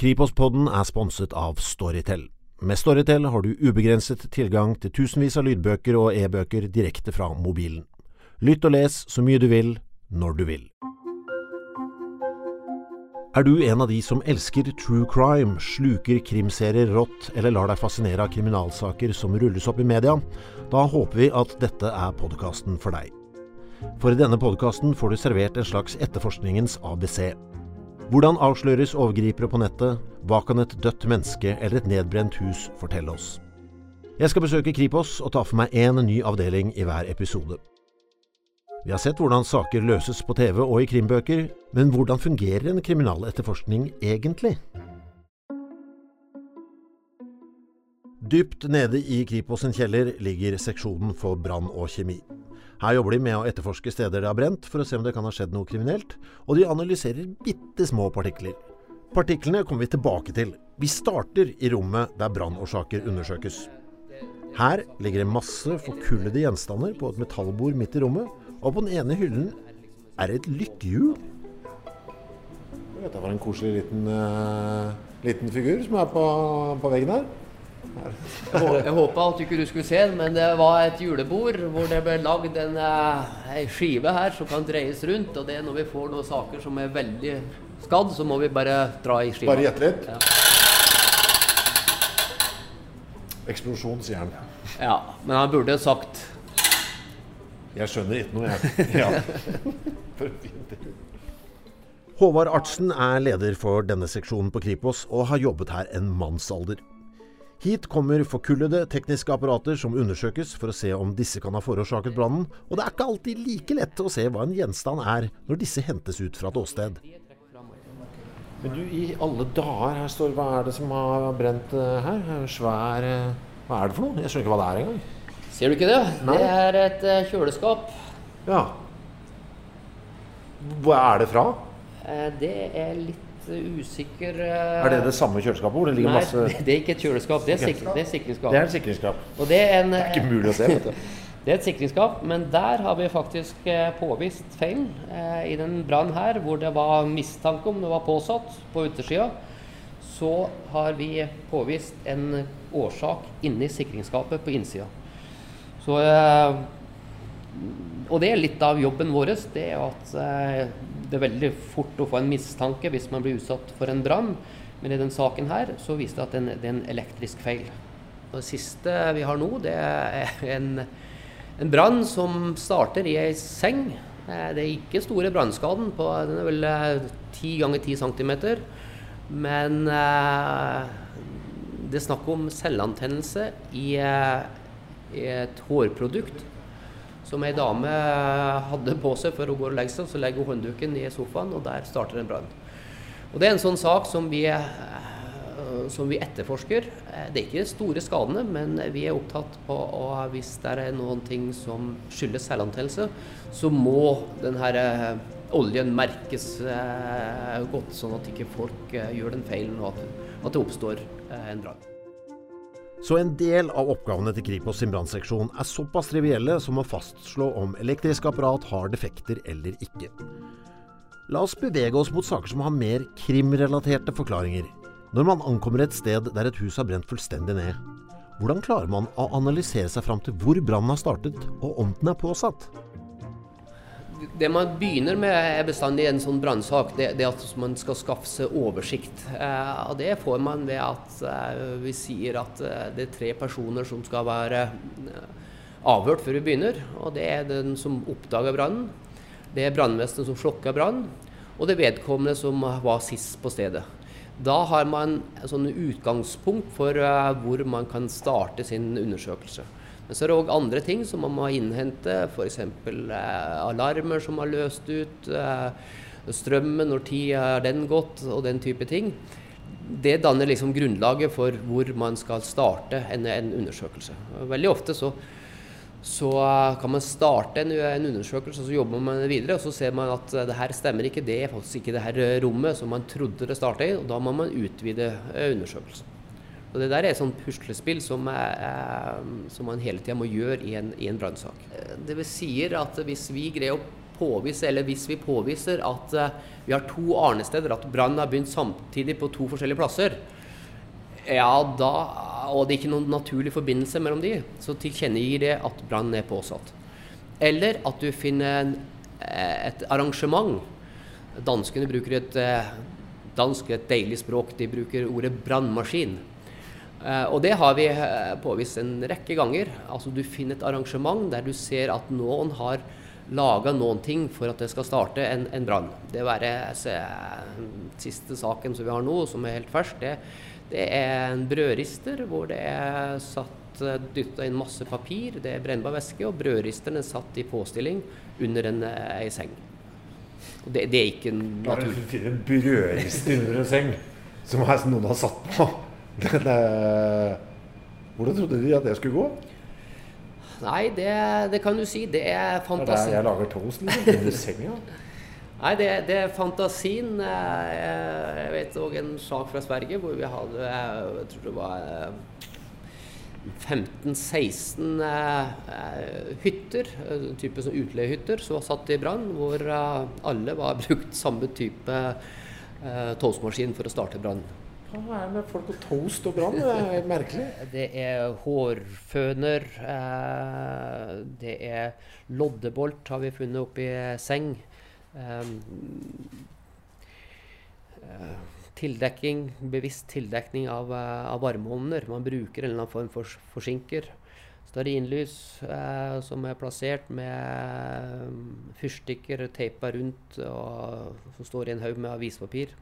Kripos-podden er sponset av Storytel. Med Storytel har du ubegrenset tilgang til tusenvis av lydbøker og e-bøker direkte fra mobilen. Lytt og les så mye du vil, når du vil. Er du en av de som elsker true crime, sluker krimserier rått eller lar deg fascinere av kriminalsaker som rulles opp i media? Da håper vi at dette er podkasten for deg. For i denne podkasten får du servert en slags etterforskningens ABC. Hvordan avsløres overgripere på nettet? Hva kan et dødt menneske eller et nedbrent hus fortelle oss? Jeg skal besøke Kripos og ta for meg én ny avdeling i hver episode. Vi har sett hvordan saker løses på TV og i krimbøker, men hvordan fungerer en kriminaletterforskning egentlig? Dypt nede i Kripos sin kjeller ligger seksjonen for brann og kjemi. Her jobber de med å etterforske steder det har brent, for å se om det kan ha skjedd noe kriminelt, og de analyserer bitte små partikler. Partiklene kommer vi tilbake til. Vi starter i rommet der brannårsaker undersøkes. Her ligger det masse forkullede gjenstander på et metallbord midt i rommet, og på den ene hyllen er det et lykkehjul. Dette var en koselig liten, uh, liten figur som er på, på veggen her. Jeg håpa at du ikke skulle se den, men det var et julebord hvor det ble lagd en, eh, en skive her som kan dreies rundt. Og det er når vi får noen saker som er veldig skadd, så må vi bare dra i skiva. Bare gjette litt? Ja. Eksplosjon, sier han. Ja, men han burde sagt Jeg skjønner ikke noe, jeg. Ja. Håvard Artsen er leder for denne seksjonen på Kripos, og har jobbet her en mannsalder. Hit kommer forkullede tekniske apparater som undersøkes for å se om disse kan ha forårsaket brannen, og det er ikke alltid like lett å se hva en gjenstand er når disse hentes ut fra et åsted. Men du, i alle dager, her står Hva er det som har brent uh, her? Svær uh, Hva er det for noe? Jeg skjønner ikke hva det er engang. Ser du ikke det? Nei. Det er et uh, kjøleskap. Ja. Hva er det fra? det er litt usikker uh, Er det det samme kjøleskapet? hvor det ligger nei, masse det er ikke et kjøleskap. Det er, sik det er sikringsskap. Det er sikringsskap. Og det er, en, det er ikke mulig å se. vet du. Det er et sikringsskap, men der har vi faktisk eh, påvist feil eh, i den brannen her, hvor det var mistanke om det var påsatt på utersida. Så har vi påvist en årsak inni sikringsskapet på innsida. Så eh, Og det er litt av jobben vår. Det er at eh, det er veldig fort å få en mistanke hvis man blir utsatt for en brann. Men i denne saken her så viste det at det er en elektrisk feil. Det siste vi har nå, det er en, en brann som starter i ei seng. Eh, det er ikke store brannskaden. Den er vel 10 ganger 10 cm. Men eh, det er snakk om selvantennelse i, eh, i et hårprodukt som ei dame hadde på seg før hun går og legger seg. Så legger hun håndduken i sofaen, og der starter en brann. Og Det er en sånn sak som vi, eh, som vi etterforsker. Eh, det er ikke store skadene, men vi er opptatt på at hvis det er noen ting som skyldes selvantennelse, så må denne eh, oljen merkes godt, sånn at ikke folk gjør den feilen og at det oppstår en brann. Så en del av oppgavene til Kripos sin brannseksjon er såpass trivielle som å fastslå om elektrisk apparat har defekter eller ikke. La oss bevege oss mot saker som har mer krimrelaterte forklaringer. Når man ankommer et sted der et hus har brent fullstendig ned, hvordan klarer man å analysere seg fram til hvor brannen har startet, og om den er påsatt? Det man begynner med, er bestandig en sånn brannsak. Det, det, at man skal skaffe seg oversikt. Eh, og Det får man ved at eh, vi sier at eh, det er tre personer som skal være eh, avhørt før vi begynner. og Det er den som oppdaga brannen, det er brannvesenet som slokka brannen, og det er vedkommende som var sist på stedet. Da har man et sånn utgangspunkt for uh, hvor man kan starte sin undersøkelse. Men så er det òg andre ting som man må innhente, f.eks. Eh, alarmer som har løst ut, eh, strømmen, når tid er den gått, og den type ting. Det danner liksom grunnlaget for hvor man skal starte en, en undersøkelse. Veldig ofte så, så eh, kan man starte en, en, undersøkelse, og så jobber man videre. Og så ser man at det her stemmer ikke, det er faktisk ikke det her rommet som man trodde det starta i. og Da må man utvide undersøkelsen. Og Det der er et sånt puslespill som, er, som man hele tida må gjøre i en, en brannsak. Det vil sier at hvis vi greier å påvise, eller hvis vi påviser at uh, vi har to arnesteder, at brannen har begynt samtidig på to forskjellige plasser, ja, da, og det er ikke noen naturlig forbindelse mellom de, så tilkjennegir det at brannen er påsatt. Eller at du finner en, eh, et arrangement. Danskene bruker et dansk, et deilig språk. De bruker ordet brannmaskin. Uh, og det har vi uh, påvist en rekke ganger. Altså Du finner et arrangement der du ser at noen har laga noen ting for at det skal starte en, en brann. Det være se, siste saken som vi har nå, som er helt fersk, det, det er en brødrister hvor det er satt dytta inn masse papir, det er brennbar væske, og brødristeren er satt i påstilling under en, ei seng. Det, det, er ikke naturlig. Du finner en brødrister under en seng som noen har satt på. Men eh, hvordan trodde de at det skulle gå? Nei, det, det kan du si. Det er fantasi. Det er der jeg lager toast, liksom. Under senga. Nei, det, det, er fantasien. Eh, jeg vet òg en sak fra Sverige hvor vi hadde Jeg tror det var 15-16 eh, hytter, type som utleiehytter, som var satt i brann. Hvor alle var brukt samme type toastmaskin for å starte brannen. Hva er det med folk og toast og brann? Det er merkelig. Det er hårføner. Eh, det er loddebolt har vi funnet oppi seng. Eh, eh, tildekking, bevisst tildekning av, av varmeovner. Man bruker en eller annen form for forsinker. Stearinlys eh, som er plassert med fyrstikker teipa rundt, og som står i en haug med avispapir.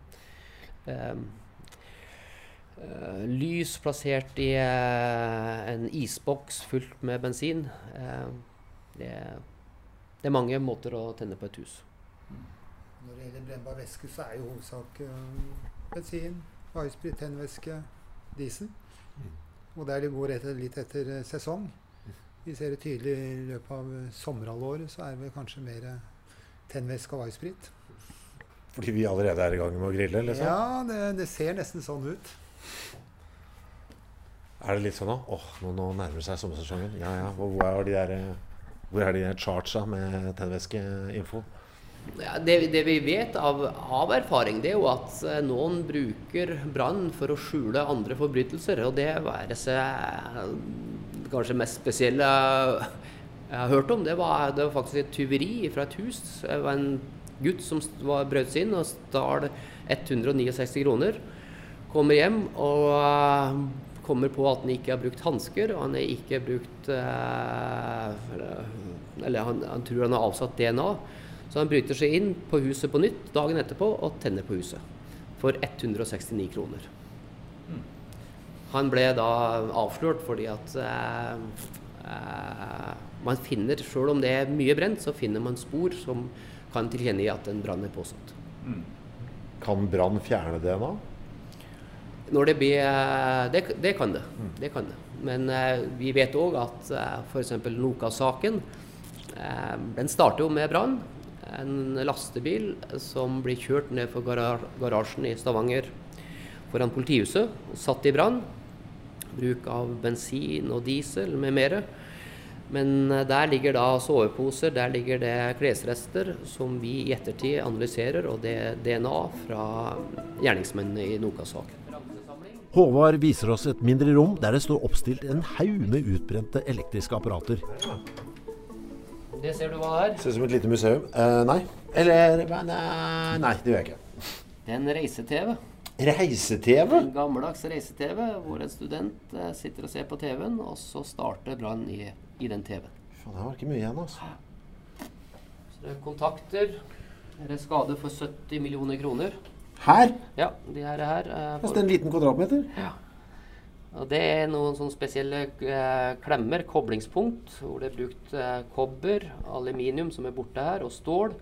Eh, lys plassert i uh, en isboks fullt med bensin. Uh, det, det, er mange måter å tenne på et hus. Når det gjelder brennbar væske, så er jo hovedsak bensin, varesprit, tennvæske, diesel. Mm. Og der det går etter, litt etter sesong. Vi ser det tydelig i løpet av sommerhalvåret, så er det kanskje mer tennvæske og varesprit. Fordi vi allerede er i gang med å grille? Liksom? Ja, det, det ser nesten sånn ut. Er det litt sånn nå? Åh, nå, nå nærmer seg sommersesongen. Ja, ja. Hvor er de der, hvor er de der chartsa med tennvæskeinfo? Ja, det, det, vi vet av, av, erfaring, det er jo at eh, noen bruker brann for å skjule andre forbrytelser. Og det være seg kanskje mest spesielle jeg har hørt om, det var, det var faktisk et tyveri fra et hus. Det var en gutt som brøt seg inn og stjal 169 kroner. Kommer hjem og kommer på at han ikke har brukt hansker, og han har ikke brukt eh, Eller han, han, tror han har avsatt DNA. Så han bryter seg inn på huset på nytt dagen etterpå og tenner på huset. For 169 kroner. Han ble da avslørt fordi at eh, eh, man finner, sjøl om det er mye brent, så finner man spor som kan tilkjennegi at en brann er påsatt. Kan brann fjerne DNA? Når det blir eh, Det, det kan det. Mm. det kan det. Men eh, vi vet òg at eh, f.eks. Noka-saken eh, den starter jo med brann. En lastebil som blir kjørt ned for garasjen i Stavanger foran politihuset, satt i brann. Bruk av bensin og diesel med mere. Men eh, der ligger da soveposer, der ligger det klesrester som vi i ettertid analyserer, og det er DNA fra gjerningsmennene i Noka-saken. Håvard viser oss et mindre rom der det står oppstilt en haug med utbrente elektriske apparater. Det ser du hva det er? Ser ut som et lite museum. Uh, nei. Eller nei, nei, det gjør jeg ikke. Det er en reise-TV. Reise-TV? En gammeldags reise-TV hvor en student uh, sitter og ser på TV-en, og så starter brann i, i, den TV-en. Det var ikke mye igjen, altså. Så det er kontakter. Det er skade for 70 millioner kroner. Her? Ja, de her. her uh, for... en liten kvadratmeter? Ja. Og det er noen sånne spesielle uh, klemmer, koblingspunkt, hvor det er brukt uh, kobber, aluminium som er borte her, og stål.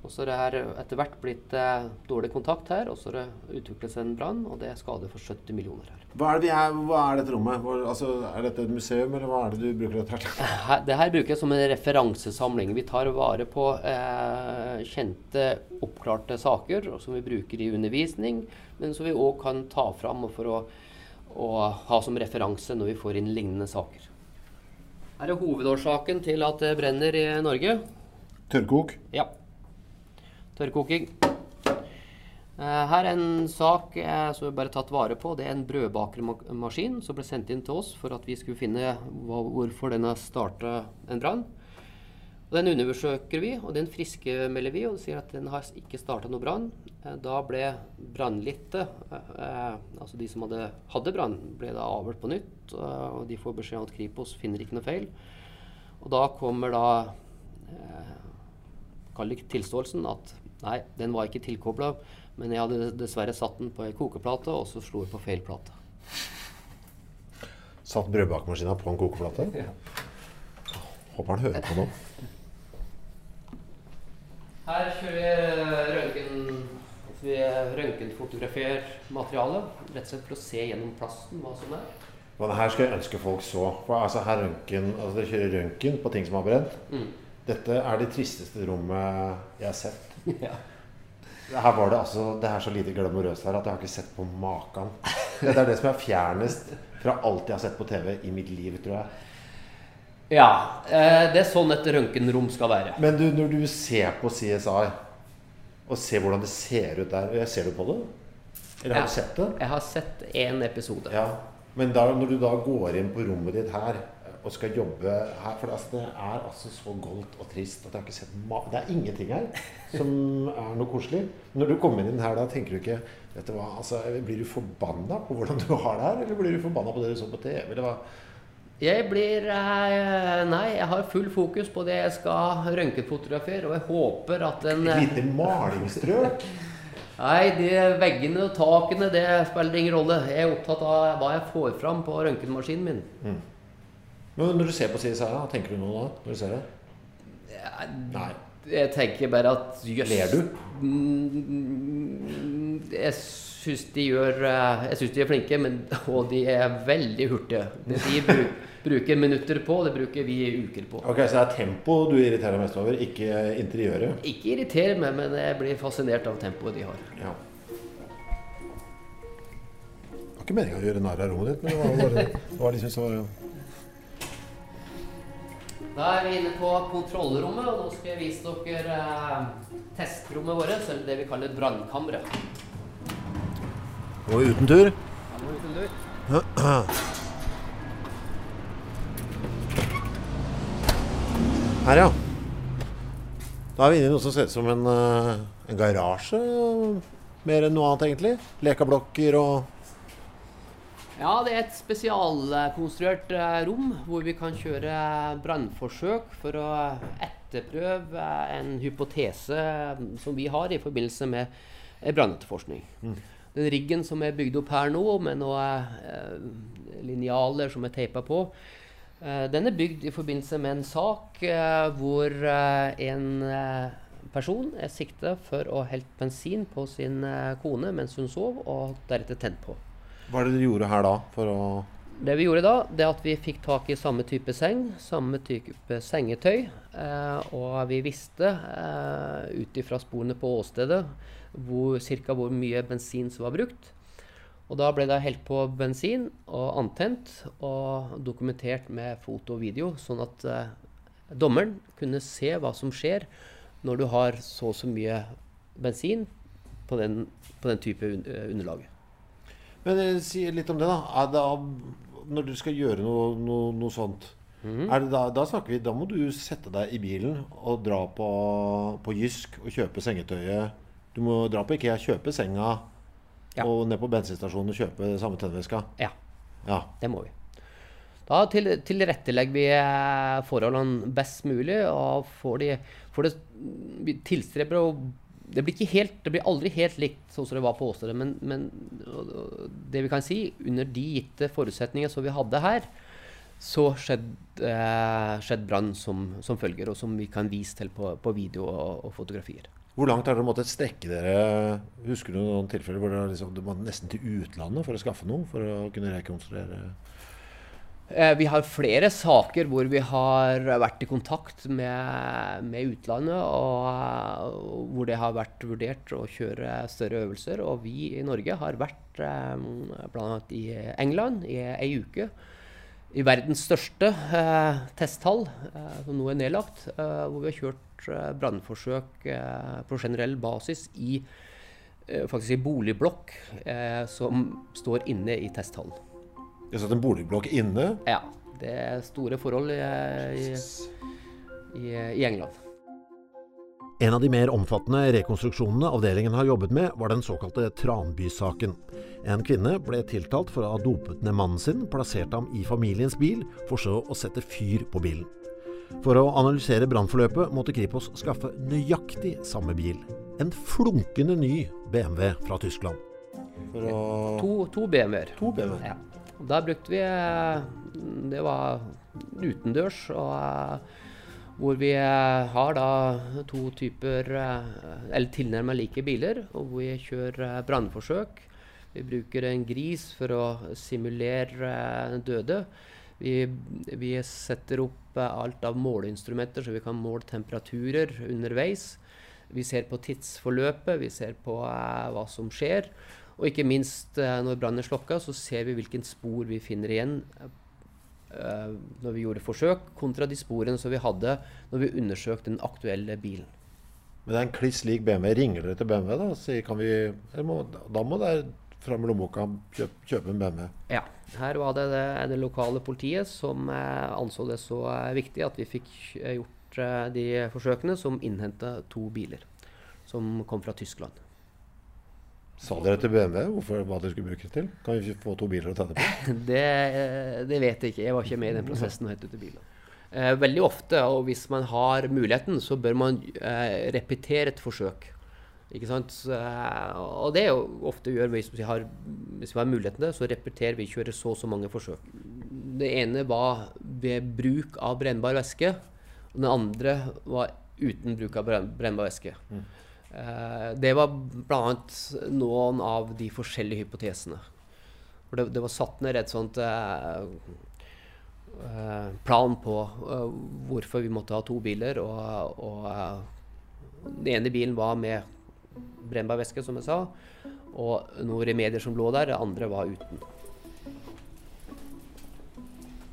Og så er det her etter hvert blitt eh, dårlig kontakt her, og så har det utviklet seg en brann, og det er skade for 70 millioner her. Hva er, det, her, hva er dette rommet? Hvor, altså, er dette et museum, eller hva er det du bruker dette til? Her, det her bruker jeg som en referansesamling. Vi tar vare på eh, kjente, oppklarte saker som vi bruker i undervisning, men som vi òg kan ta fram for å, å ha som referanse når vi får inn lignende saker. Her er hovedårsaken til at det brenner i Norge. Tørrkok. Ja. Tørrkoking. Eh, Her er en sak eh, som vi bare tatt vare på. Det er en brødbakermaskin som ble sendt inn til oss for at vi skulle finne hvorfor den har starta en brann. Den undersøker vi, og den friskmelder vi og sier at den har ikke starta noe brann. Eh, Da ble brannlittet, eh, altså de som hadde, hadde brann, ble da avhørt på nytt. Og de får beskjed om at Kripos finner ikke noe feil. Og da kommer da Kall det tilståelsen at nei, den var ikke tilkobla, men jeg hadde dessverre satt den på ei kokeplate, og så slo jeg på feil plate. Satt brødbakemaskina på en kokeplate. Ja. Håper han hører på nå. Her kjører vi røntgen altså vi røntgenfotograferer materialet, rett og slett for å se gjennom plasten hva som er. Men her skal jeg ønske folk så. For altså her røntgen, altså Dere kjører røntgen på ting som har brent. Mm. Dette er det tristeste rommet jeg har sett. Ja. Her var det altså Det er så lite glamorøst her at jeg har ikke sett på maken. Det er det som er fjernest fra alt jeg har sett på TV i mitt liv, tror jeg. ja eh, det er sånn et røntgenrom skal være. Men du, når du ser på CSI, og ser hvordan det ser ut der Ser du på det? Eller har Ja. du sett det? Jeg har sett én episode. Ja. Men da, når du da går inn på rommet ditt her og skal jobbe her For altså, det er altså så goldt og trist at jeg har ikke sett ma Det er ingenting her som er noe koselig. Når du kommer inn her da, tenker du ikke Vet du hva, altså, Blir du forbanna på hvordan du har det her, eller blir du forbanna på det du så på TV? Eller hva? Jeg blir eh, Nei, jeg har full fokus på det jeg skal røntgenfotografere, og jeg håper at en Et lite malingsstrøk? Nei, de veggene og takene, det spiller ingen rolle. Jeg er opptatt av hva jeg får fram på røntgenmaskinen min. Men når du ser på CSI, tenker du noe da? Når du ser det? Nei. Jeg tenker bare at jøss Ler du? Mm, Jeg syns de gjør eh, Jeg syns de er flinke, men, og de er veldig hurtige. De bruk, bruker minutter på, det bruker vi uker på. Ok, Så det er tempo du irriterer deg mest over, ikke interiøret? Ikke irriterer meg, men jeg blir fascinert av tempoet de har. Ja. Det var ikke meninga å gjøre narr av rommet ditt, men det var bare det var liksom så Da er vi inne på kontrollrommet, og nå skal jeg vise dere eh, testrommet vårt, eller det vi kaller brannkammeret. Og uten tur? Ja, nå uten tur. Her, ja. Da er vi inne i noe som ser ut som en, eh, en garasje. Mer enn noe annet, egentlig. Lekablokker og Ja, det er et spesialkonstruert eh, rom hvor vi kan kjøre brannforsøk for å etterprøve en hypotese som vi har i forbindelse med brannetterforskning. brannetterforskning. Den riggen som er bygd opp her nå, med noen eh, linjaler som er teipa på, eh, den er bygd i forbindelse med en sak eh, hvor eh, en eh, person er sikta for å ha helt bensin på sin kone mens hun sov, og deretter tent på. Hva er det dere gjorde her da for å Det vi gjorde da, det at vi fikk tak i samme type seng, samme type sengetøy. Eh, og vi visste eh, ut ifra sporene på åstedet hvor, cirka hvor mye bensin som var brukt. Og da ble det helt på bensin og antent og dokumentert med foto og video, sånn at eh, dommeren kunne se hva som skjer når du har så og så mye bensin på den, på den type eh, underlaget. Men eh, si litt om det, da. Det, når du skal gjøre noe, noe, noe sånt, er det da, da snakker vi Da må du sette deg i bilen og dra på, på Jysk og kjøpe sengetøyet. Du må dra på IKEA, kjøpe senga, Ja. og ned på bensinstasjonen og kjøpe samme tennveska. Ja. Ja. Det må vi. Da til, tilrettelegger vi eh, forholdene best mulig, og får de, får det, vi tilstreber å det blir, helt, det blir aldri helt likt sånn som det var på åstedet, men, men det vi kan si, under de gitte forutsetninger som vi hadde her, så skjedde eh, skjedd brann som, som følger, og som vi kan vise til på, på video og, og fotografier. Hvor langt har dere måttet strekke dere? Husker du noen tilfeller hvor dere liksom, nesten til utlandet for å skaffe noe? For å kunne rekonstruere Vi har flere saker hvor vi har vært i kontakt med, med utlandet, og, eh, hvor det har vært vurdert å kjøre større øvelser. Og vi i Norge har vært eh, bl.a. i England i ei uke. i verdens største eh, testhall, eh, som nå er nedlagt, eh, hvor vi har kjørt eh, brannforsøk eh, på generell basis i eh, en boligblokk eh, som står inne i testhallen. Er satt en boligblokk inne. Ja, det er store forhold i, i, i, i England. En av de mer omfattende rekonstruksjonene avdelingen har jobbet med, var den såkalte Tranby-saken. En kvinne ble tiltalt for å ha dopet ned mannen sin, plassert ham i familiens bil, for så å sette fyr på bilen. For å analysere brannforløpet måtte Kripos skaffe nøyaktig samme bil. En flunkende ny BMW fra Tyskland. Å... To, to BMW-er. To BMW. Ja. Da brukte vi eh, Det var utendørs. og eh, hvor vi eh, har da to typer Eller tilnærmet like biler. Og hvor vi kjører brannforsøk vi bruker en gris for å simulere døde. Vi, vi, setter opp alt av måleinstrumenter, så vi kan måle temperaturer underveis. Vi ser på tidsforløpet, vi ser på eh, hva som skjer. Og ikke minst uh, når brannen er slokka, så ser vi hvilken spor vi finner igjen uh, når vi gjorde forsøk, kontra de sporene som vi hadde når vi undersøkte den aktuelle bilen. Men det er en kliss lik BMW. Ringer dere til BMW, da? Vi, må, da må dere fram lommeboka kjøpe, kjøpe en BMW. Ja. Her var det det, det lokale politiet som eh, anså det så eh, viktig at vi fikk eh, gjort eh, de forsøkene, som innhenta to biler som kom fra Tyskland. Sa dere til BMW hvorfor, hva dere skulle bruke det til? Kan vi få to biler å tenne på? det, eh, det, vet jeg ikke. Jeg var ikke med i den prosessen og hente ut biler. Eh, veldig ofte, og hvis man har muligheten, så bør man repetere et forsøk. Ikke sant? Og det er jo ofte gjør vi har, hvis vi har muligheten til så repeterer vi kjører så og så mange forsøk. Det ene var ved bruk av brennbar væske. Og det andre var uten bruk av brennbar væske. Mm. Det var bl.a. noen av de forskjellige hypotesene. For det, det var satt ned et sånt uh, plan på hvorfor vi måtte ha to biler. Og, og den ene bilen var med brennbar væske, som jeg sa. Og noen remedier som lå der. Det andre var uten.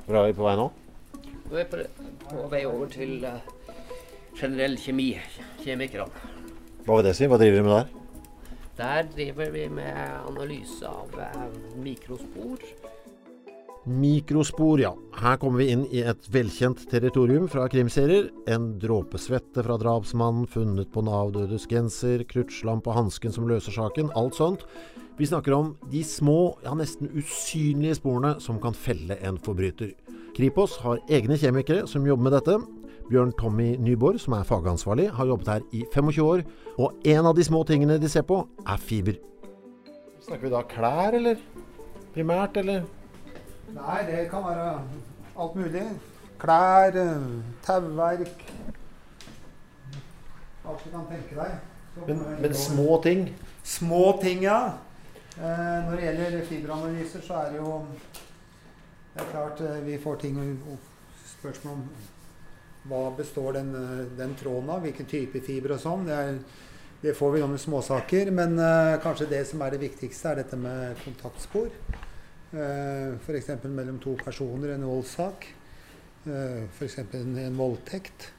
Hvor er vi på vei nå? Vi er på, på vei over til generell kjemi. Kjemikerne. Hva vil det si? Hva driver dere med der? Der driver vi med analyse av uh, mikrospor Mikrospor, ja. Her kommer vi inn i et velkjent territorium fra krimserier. En dråpesvette fra drapsmannen, funnet på Nav-dødes genser, kruttslamm og hansken som løser saken, alt sånt. Vi snakker om de små, ja nesten usynlige sporene som kan felle en forbryter. Kripos har egne kjemikere som jobber med dette. Bjørn Tommy Nyborg, som er fagansvarlig, har jobbet her i 25 år, og en av de små tingene de ser på, er fiber. Snakker vi da klær, eller? Primært, eller? Nei, det kan være alt mulig. Klær, eh, tauverk Alt du kan tenke deg. Men, men, små ting? Små ting, ja. Eh, når det gjelder fiberanalyser, så er det jo Det er klart eh, vi får ting Spørsmål om hva består den, eh, den tråden av? Hvilken type fiber og sånn. Det, det, får vi noen småsaker. Men uh, kanskje det som er det viktigste, er dette med kontaktspor. Uh, F.eks. mellom to personer, en voldssak. Uh, F.eks. En, en voldtekt.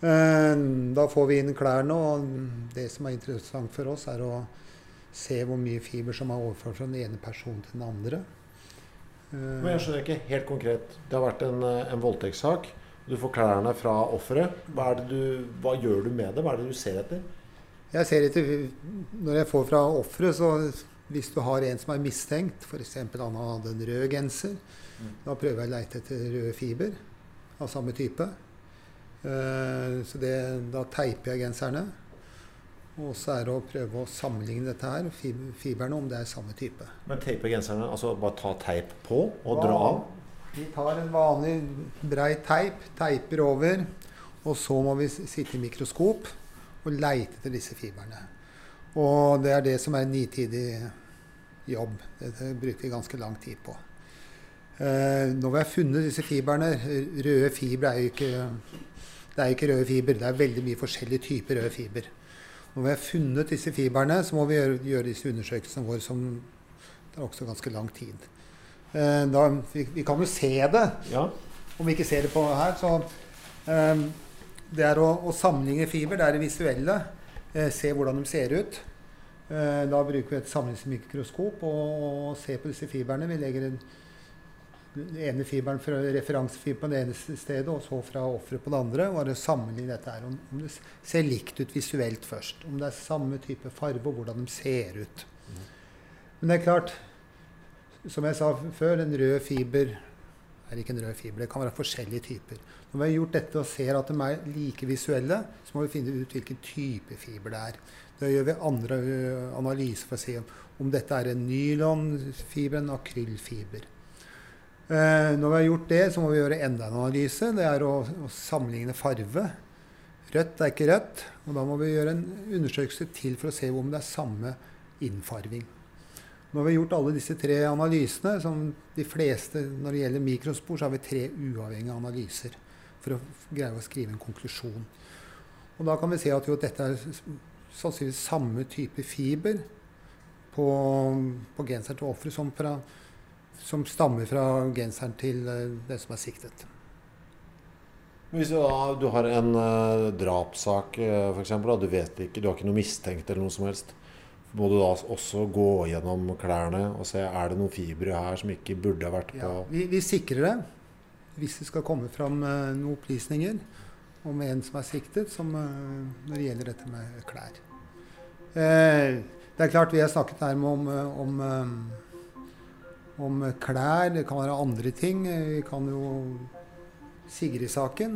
Uh, da får vi inn klærne, og det som er interessant for oss, er å se hvor mye fiber som er overført fra den ene personen til den andre. Men jeg skjønner ikke helt konkret. Det har vært en, en voldtektssak. Du får klærne fra offeret. Hva, hva, gjør du med det? Hva er det du ser etter? Jeg ser etter, Når jeg får fra offeret, så hvis du har en som er mistenkt, f.eks. han hadde en rød genser, mm. da prøver jeg å leite etter røde fiber av samme type. Uh, så det, da teiper jeg genserne. Og så er det å prøve å sammenligne dette her, fiberne, om det er samme type. Men teipe genserne, altså bare ta teip på og dra av? Vi tar en vanlig brei teip, teiper over, og så må vi sitte i mikroskop og leite etter disse fiberne. Og det er det som er en nitidig jobb. Dette bruker vi ganske lang tid på. Eh, når vi har funnet disse fiberne Røde fiber er jo ikke det er ikke røde fiber. Det er veldig mye forskjellige typer røde fiber. Når vi har funnet disse fiberne, så må vi gjøre, gjøre disse undersøkelsene våre som tar også ganske lang tid. Eh, da, vi, vi kan jo se det, Ja. om vi ikke ser det på her. Så eh, det er å, å sammenligne fiber, det er det visuelle. Eh, se hvordan de ser ut. Eh, da bruker vi et samlingsmikroskop og, og ser på disse fiberne. Vi legger en, den ene fiberen fra referansefiber på det ene stedet, og så fra offeret på det andre. Og bare sammenligne dette her. Om, om det ser likt ut visuelt først. Om det er samme type farge, og hvordan de ser ut. Men det er klart, som jeg sa før, en rød fiber er ikke en rød fiber. Det kan være forskjellige typer. Når vi har gjort dette og ser at de er like visuelle, så må vi finne ut hvilken type fiber det er. Da gjør vi andre analyser for å se om, om dette er en nylonfiber, en akrylfiber. Eh, når vi har gjort det, så må vi gjøre enda en analyse. Det er å, å sammenligne farve. Rødt er ikke rødt. Og da må vi gjøre en undersøkelse til for å se om det er samme innfarving. Når vi har gjort alle disse tre analysene, som de fleste når det gjelder mikrospor, så har vi tre uavhengige analyser for å greie å skrive en konklusjon. Og da kan vi se at jo, dette er sannsynligvis samme type fiber på, på genseren til offeret som, som stammer fra genseren til den det som er siktet. Hvis du, da, du har en uh, drapssak, uh, f.eks., og du vet ikke, du har ikke noe mistenkt eller noe som helst, må du da også gå gjennom klærne og se er det noen fibre her som ikke burde ha vært på Ja, vi, vi sikrer det hvis det skal komme fram uh, noen opplysninger om en som er siktet, som, uh, når det gjelder dette med klær. Uh, det er klart vi har snakket her om, om, om klær. Det kan være andre ting. Vi kan jo Sigrid-saken.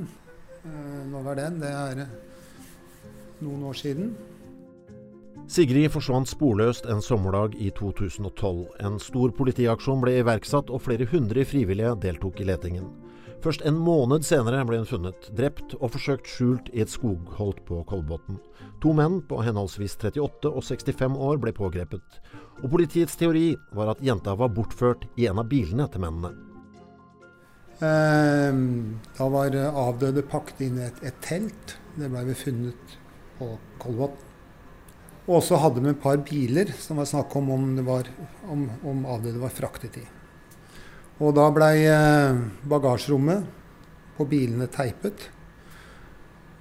Nå var den? Det er noen år siden. Sigrid forsvant sporløst en sommerdag i 2012. En stor politiaksjon ble iverksatt, og flere hundre frivillige deltok i letingen. Først en måned senere ble hun funnet, drept og forsøkt skjult i et skogholt på Kolbotn. To menn på henholdsvis 38 og 65 år ble pågrepet. Og politiets teori var at jenta var bortført i en av bilene til mennene. Eh, da var avdøde pakket inn i et, et telt. Det ble vi funnet på Kolbotn. Og så hadde vi et par biler som var snakk om om, det var, om, om avdøde var fraktet i. Og da blei eh, bagasjerommet på bilene teipet.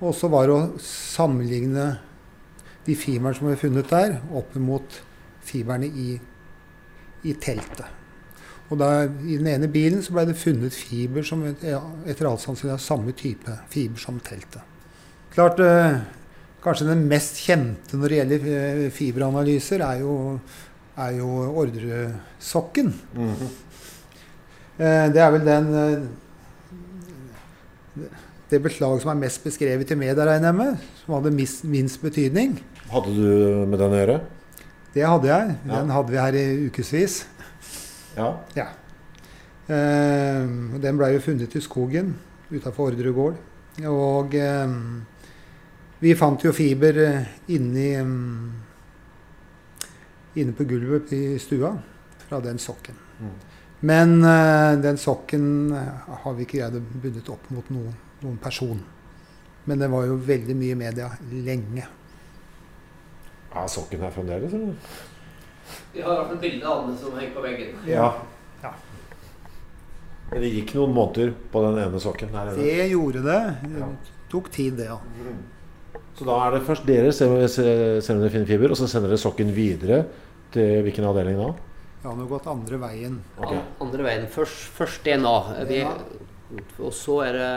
Og så var det å sammenligne de fiberne som ble funnet der, opp mot fiberne i, i teltet. Og der, I den ene bilen så ble det funnet fiber som etter alt sannsynlig er samme type fiber som teltet. Klart, eh, Kanskje den mest kjente når det gjelder eh, fiberanalyser, er jo, er jo ordresokken. Eh, det er vel den eh, det beslaget som er mest beskrevet i media, regner jeg med, som hadde minst, betydning. Hadde du med den å gjøre? Det hadde jeg. Ja. Den hadde vi her i ukevis. Ja. Ja. Den ble jo funnet i skogen utafor Orderud gård. Og vi fant jo fiber eh, inni mm, Inne på gulvet i stua fra den sokken. Mm. Men eh, den sokken eh, har vi ikke greid å bundet opp mot noen, noen person. Men det var jo veldig mye i media lenge. Er sokken her fremdeles, eller? Vi har iallfall et bilde av den som henger på veggen. Ja. Ja. Men det gikk noen måneder på den ene sokken her. Det gjorde det. Det Ja. tok tid, det, ja. Så da er det først dere ser, om dere finner fiber, og så sender dere sokken videre til hvilken avdeling da? Ja, Vi har gått andre veien. Okay. An- Andre veien. Først, først DNA. Vi, og så er det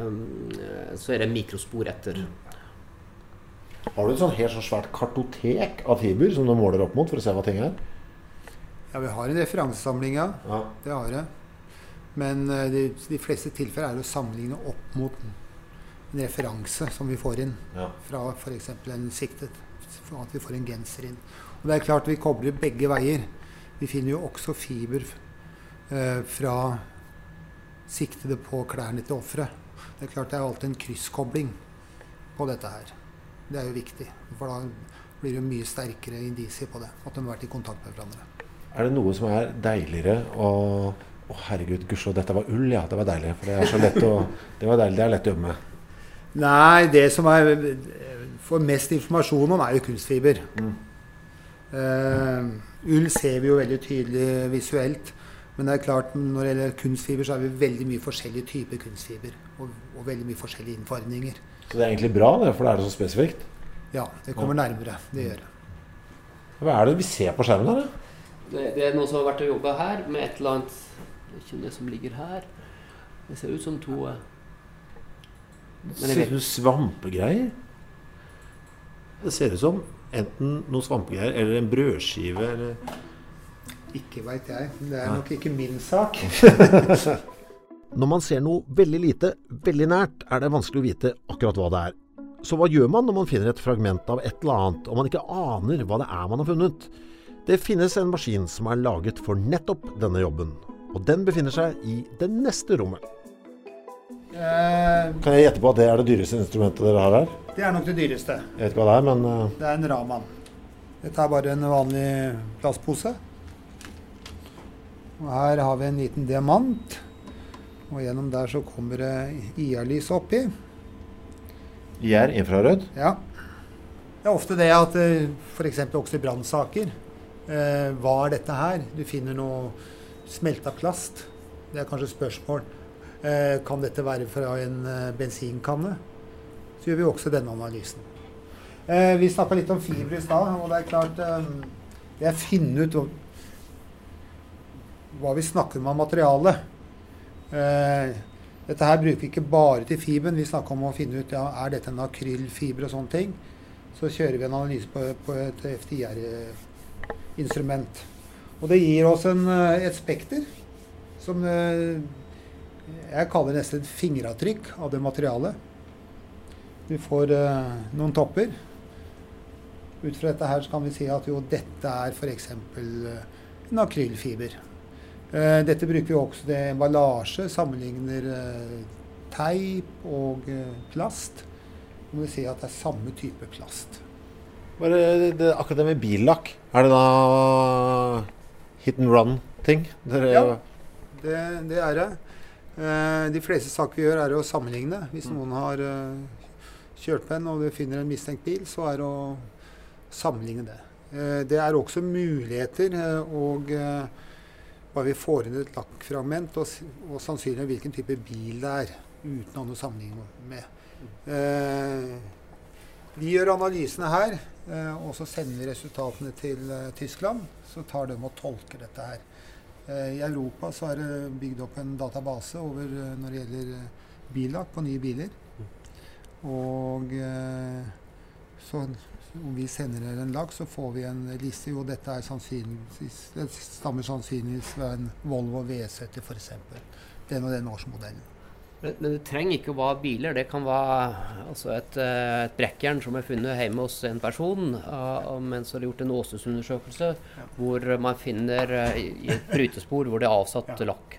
mm, Så er det mikrospor etter. Har du et sånn helt sånn svært kartotek av fiber som du måler opp mot for å se hva ting er? Ja, vi har en referansesamling, ja. Ja. Det har jeg. Men eh, de, de fleste tilfeller er det å sammenligne opp mot en referanse som vi får inn ja. fra f.eks. en siktet. At vi får en genser inn. Og det er klart vi kobler begge veier. Vi finner jo også fiber eh, fra siktede på klærne til offeret. Det er klart det er alltid en krysskobling på dette her. Det er jo viktig. For da blir det mye sterkere indisier på det. At de har vært i kontakt med hverandre. Er det noe som er deiligere å Å, herregud, gudskjelov, dette var ull, ja. Det var deilig. For det er så lett å Det var deilig, det er lett å med. Nei, det som jeg får mest informasjon om, er jo kunstfiber. Mm. Uh, ull ser vi jo veldig tydelig visuelt. Men det er klart, når det gjelder kunstfiber, så har vi veldig mye forskjellige typer kunstfiber. Og, og veldig mye forskjellige innforminger. Så det er egentlig bra, det, for det er det så spesifikt? Ja, det kommer nærmere. Det gjør det. Hva er det vi ser på skjermen her. Det, det er noen som har vært og jobba her med et eller annet Det er ikke det som ligger her. Det ser ut som to eh, ser ut som svampegreier. Det ser ut som enten noe svampegreier eller en brødskive eller Ikke veit jeg. Det er nok ikke min sak. Når man ser noe veldig lite, veldig nært, er det vanskelig å vite akkurat hva det er. Så hva gjør man når man finner et fragment av et eller annet, og man ikke aner hva det er man har funnet? Det finnes en maskin som er laget for nettopp denne jobben, og den befinner seg i det neste rommet. Eh, Kan jeg gjette på at det er det dyreste instrumentet dere har her? det er nok det dyreste. Jeg vet ikke hva det er, men eh, Det er en Raman. Dette er bare en vanlig plastpose. Og her har vi en liten diamant. Og gjennom der så kommer det IR-lys oppi. IR, infrarød. Ja. Det er ofte det at f.eks. også i brannsaker eh, Hva er dette her? Du finner noe smelta plast. Det er kanskje spørsmål. Eh, kan dette være fra en eh, bensinkanne? Så gjør vi også denne analysen. Eh, vi snakka litt om fiber i stad, og det er klart Det er å finne ut hva- vi snakker om av materiale. Dette her bruker vi ikke bare til fiberen. Vi snakker om å finne ut ja, er dette en akrylfiber og sånne ting. Så kjører vi en analyse på, på et FDR-instrument. Og det gir oss en, et spekter som jeg kaller det nesten et fingeravtrykk av det materialet. Du får eh, noen topper. Ut fra dette her så kan vi si at jo, dette er f.eks. en akrylfiber. Eh, dette bruker vi også til emballasje. Sammenligner eh, teip og eh, plast. Må vi si at det er samme type plast. Bare det, akkurat det med billakk. Er det da hit and run-ting? Ja. Det, det er det. Eh, de fleste saker vi gjør, er å sammenligne. Hvis noen har eh, kjørt på en og du finner en mistenkt bil, så er det å sammenligne det. Eh, det er også muligheter og bare vi får inn et lakkfragment og, og sannsynligvis hvilken type bil det er, uten noe sammenligning med. Eh, vi gjør analysene her, og så sender vi resultatene til Tyskland. Så tar de og tolker dette her. Eh, I Europa så er det bygd opp en database over eh, når det gjelder eh, billakk på nye biler. Og så om vi sender dere en lakk, så får vi en liste. Jo, dette sannsynligvis, det stammer sannsynligvis fra en Volvo V70 f.eks. Den og den årsmodellen. Men, men det trenger ikke å være biler. Det kan være altså et, eh, et brekkjern som er funnet hjemme hos en person uh, mens det er gjort en åstedsundersøkelse hvor man finner uh, i et brytespor hvor det er avsatt lakk.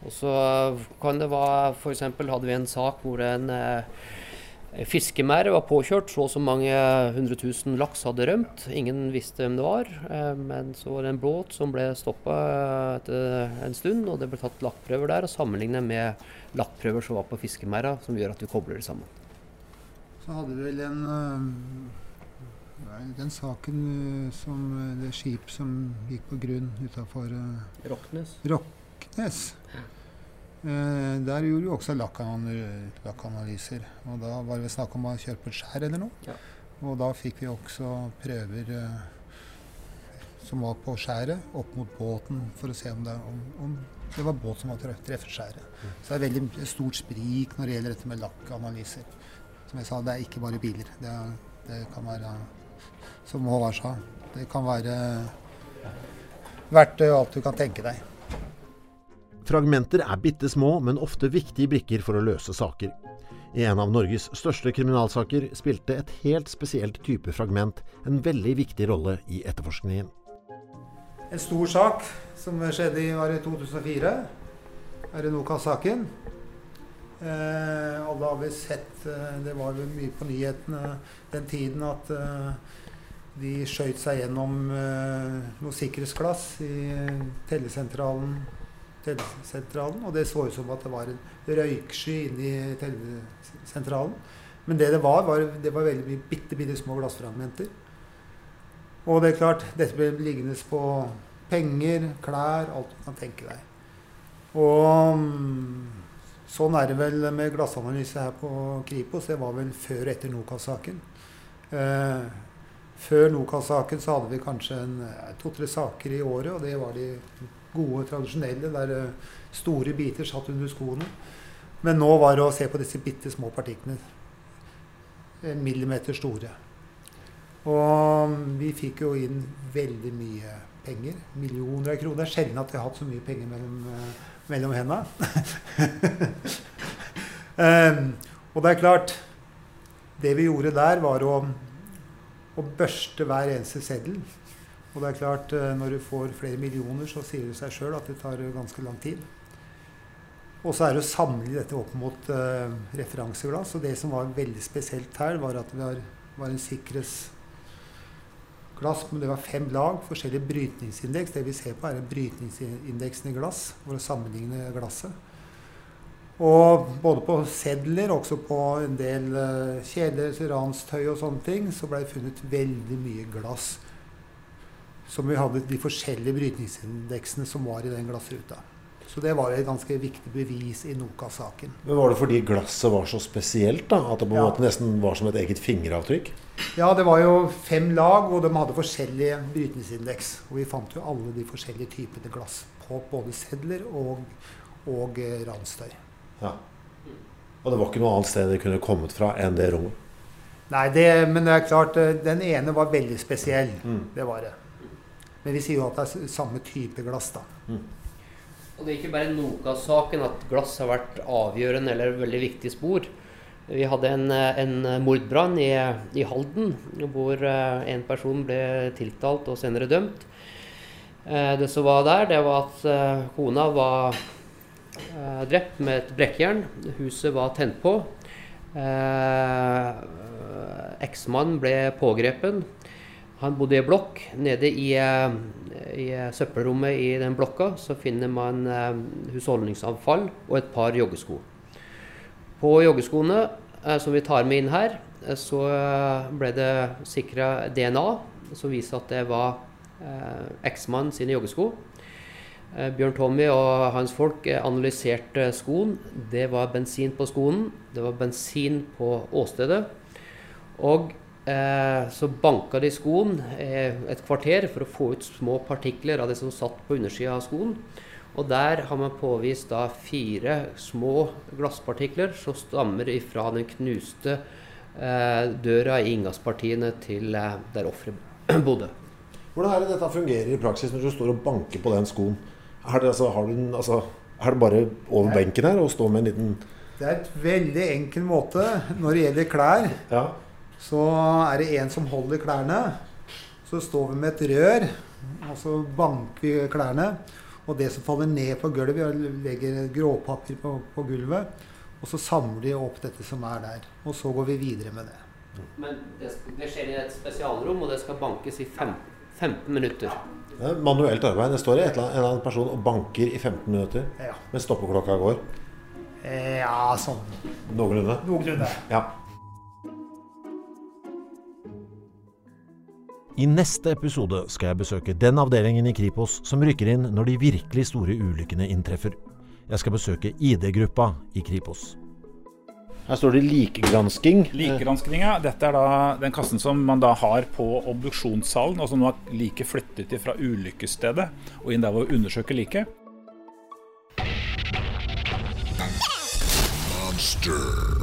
Og så kan det være F.eks. hadde vi en sak hvor en eh, fiskemerd var påkjørt. Så og så mange hundre tusen laks hadde rømt. Ingen visste hvem det var. Eh, men så var det en båt som ble stoppa etter en stund, og det ble tatt lakkprøver der og sammenlignet med lakkprøver som var på fiskemerda, som gjør at vi kobler det sammen. Så hadde vi vel en øh, Den saken øh, som det skip som gikk på grunn utafor Roknes. Rocknes. Eh, der gjorde vi også lakkanalyser. Og da var det snakk om å kjøre på et skjær eller noe. Ja. Og da fikk vi også prøver eh, som var på skjæret, opp mot båten, for å se om det, om, om det var båt som var treff- treffet skjæret. Så det er veldig stort sprik når det gjelder dette med lakkanalyser. Som jeg sa, det er ikke bare biler. Det, er, det kan være, som Håvard sa, det kan være verktøy og alt du kan tenke deg. Fragmenter er bitte små, men ofte viktige brikker for å løse saker. I en av Norges største kriminalsaker spilte et helt spesielt type fragment en veldig viktig rolle i etterforskningen. En stor sak som skjedde i, var i 2004, er det Nokas-saken. Eh, alle har vel sett eh, Det var vel mye på nyhetene den tiden at eh, de skjøt seg gjennom eh, noe sikkerhetsglass i tellesentralen, tellesentralen. Og det så ut som at det var en røyksky inni tellesentralen. Men det det var, var det var veldig mye bitte, bitte små glassfragmenter. Og det er klart, dette ble liggende på penger, klær, alt du kan tenke deg. Og mm, sånn er det vel med glassanalyse her på Kripos. Det var vel før og etter Nokas-saken. Eh, før Nokas-saken så hadde vi kanskje eh, to-tre saker i året, og det var de gode, tradisjonelle, der eh, store biter satt under skoene. Men nå var det å se på disse bitte små partiklene. En millimeter store. Og vi fikk jo inn veldig mye penger. Millioner av kroner. Det er sjelden at vi har hatt så mye penger mellom, uh, mellom hendene. um, og det er klart Det vi gjorde der, var å, å børste hver eneste seddel. Og det er klart, uh, når du får flere millioner, så sier det seg sjøl at det tar ganske lang tid. Og så er det å samle dette opp mot uh, referanseglass. Og det som var veldig spesielt her, var at det var, en sikkerhetsglass, men det var fem lag, forskjellig brytningsindeks. Det vi ser på, er brytningsindeksen i glass, for å sammenligne glasset. Og både på sedler, også på en del uh, kjeler, ranstøy og sånne ting, så ble det funnet veldig mye glass. Som vi hadde de forskjellige brytningsindeksene som var i den glassruta. Så det var et ganske viktig bevis i Nokas-saken. Men Var det fordi glasset var så spesielt? da? At det på en ja. måte nesten var som et eget fingeravtrykk? Ja, det var jo fem lag, og de hadde forskjellige brytningsindeks. Og vi fant jo alle de forskjellige typene glass på både sedler og, og eh. Ja. Og det var ikke noe annet sted det kunne kommet fra enn det rommet? Nei, det, men det er klart, eh, den ene var veldig spesiell. Mm. Det var det. Men vi sier jo at det er samme type glass, da. Mm. Og det er ikke bare Nokas-saken at glass har vært avgjørende eller veldig viktig spor. Vi hadde en, en mordbrann i, i, Halden hvor eh, en person ble tiltalt og senere dømt. Eh, det som var der, det var at eh, kona var drept med et brekkjern. Huset var tent på. Eksmannen ble pågrepet. Han bodde i blokk. Nede i, eh, i, søppelrommet i den blokka så finner man eh, husholdningsavfall og et par joggesko. På joggeskoene eh, som vi tar med inn her, så ble det sikra DNA som viser at det var eksmannen sine joggesko. Bjørn Tommy og hans folk analyserte skoen. Det var bensin på skoen. Det var bensin på åstedet. Og Eh, så banka de skoen eh, et kvarter for å få ut små partikler av det som satt på undersida av skoen. Og der har man påvist da fire små glasspartikler som stammer ifra den knuste eh, døra i inngangspartiene til eh, der offeret bodde. Hvordan er det dette fungerer i praksis når du står og banker på den skoen? Er det, altså, den, altså, er det bare over benken her og stå med en liten Det er et veldig enkel måte når det gjelder klær. Ja så er det en som holder klærne. Så står vi med et rør, og så banker vi klærne. Og det som faller ned på gulvet, vi legger gråpapir på, på gulvet. Og så samler de opp dette som er der. Og så går vi videre med det. Men det, det skjer i et spesialrom, og det skal bankes i fem, 15 minutter. Det er manuelt arbeid. Det står i en eller annen person og banker i 15 minutter. Ja. Mens stoppeklokka går? Eh, ja, sånn. Noenlunde? Noenlunde. Ja. I neste episode skal jeg besøke den avdelingen i Kripos som rykker inn når de virkelig store ulykkene inntreffer. Jeg skal besøke ID-gruppa i Kripos. Her står det likgransking. Likgransking, ja. Dette er da den kassen som man da har på obduksjonssalen, og som nå er like flyttet fra ulykkesstedet og inn der hvor vi undersøker liket. Monster.